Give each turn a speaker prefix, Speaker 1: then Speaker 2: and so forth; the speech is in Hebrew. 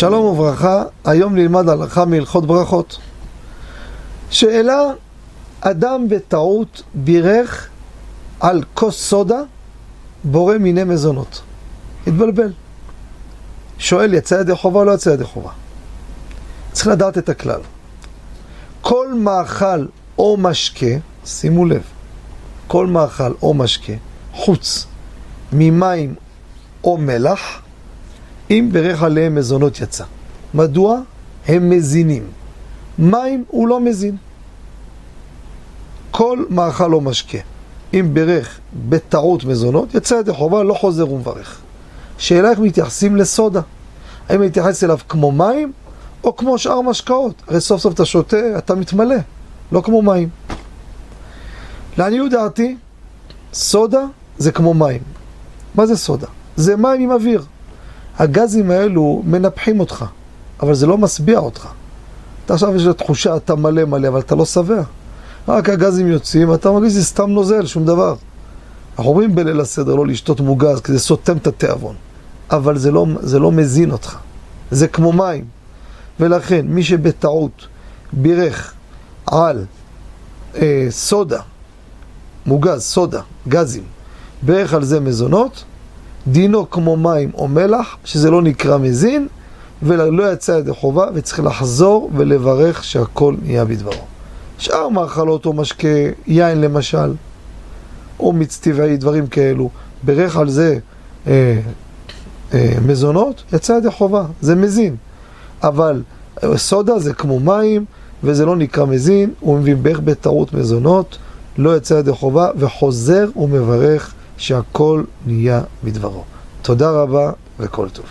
Speaker 1: שלום וברכה, היום נלמד הלכה מהלכות ברכות. שאלה, אדם בטעות בירך על כוס סודה בורא מיני מזונות. התבלבל. שואל, יצא ידי חובה או לא יצא ידי חובה? צריך לדעת את הכלל. כל מאכל או משקה, שימו לב, כל מאכל או משקה, חוץ ממים או מלח, אם ברך עליהם מזונות יצא. מדוע? הם מזינים. מים הוא לא מזין. כל מאכל או משקה, אם ברך בטעות מזונות, יצא ידי חובה, לא חוזר ומברך. שאלה איך מתייחסים לסודה. האם מתייחס אליו כמו מים, או כמו שאר משקאות? הרי סוף סוף אתה שותה, אתה מתמלא, לא כמו מים. לעניות דעתי, סודה זה כמו מים. מה זה סודה? זה מים עם אוויר. הגזים האלו מנפחים אותך, אבל זה לא משביע אותך. אתה עכשיו יש לך תחושה, אתה מלא מלא, אבל אתה לא שבע. רק הגזים יוצאים, אתה מרגיש שזה סתם נוזל, שום דבר. אנחנו אומרים בליל הסדר לא לשתות מוגז, כי זה סותם את התיאבון. אבל זה לא, זה לא מזין אותך. זה כמו מים. ולכן, מי שבטעות בירך על אה, סודה, מוגז, סודה, גזים, בירך על זה מזונות, דינו כמו מים או מלח, שזה לא נקרא מזין, ולא יצא ידי חובה, וצריך לחזור ולברך שהכל נהיה בדברו. שאר מאכלות או משקה, יין למשל, או מיץ טבעי, דברים כאלו, ברך על זה אה, אה, מזונות, יצא ידי חובה, זה מזין. אבל אה, סודה זה כמו מים, וזה לא נקרא מזין, הוא מביא בערך בטעות מזונות, לא יצא ידי חובה, וחוזר ומברך שהכל נהיה בדברו. תודה רבה וכל טוב.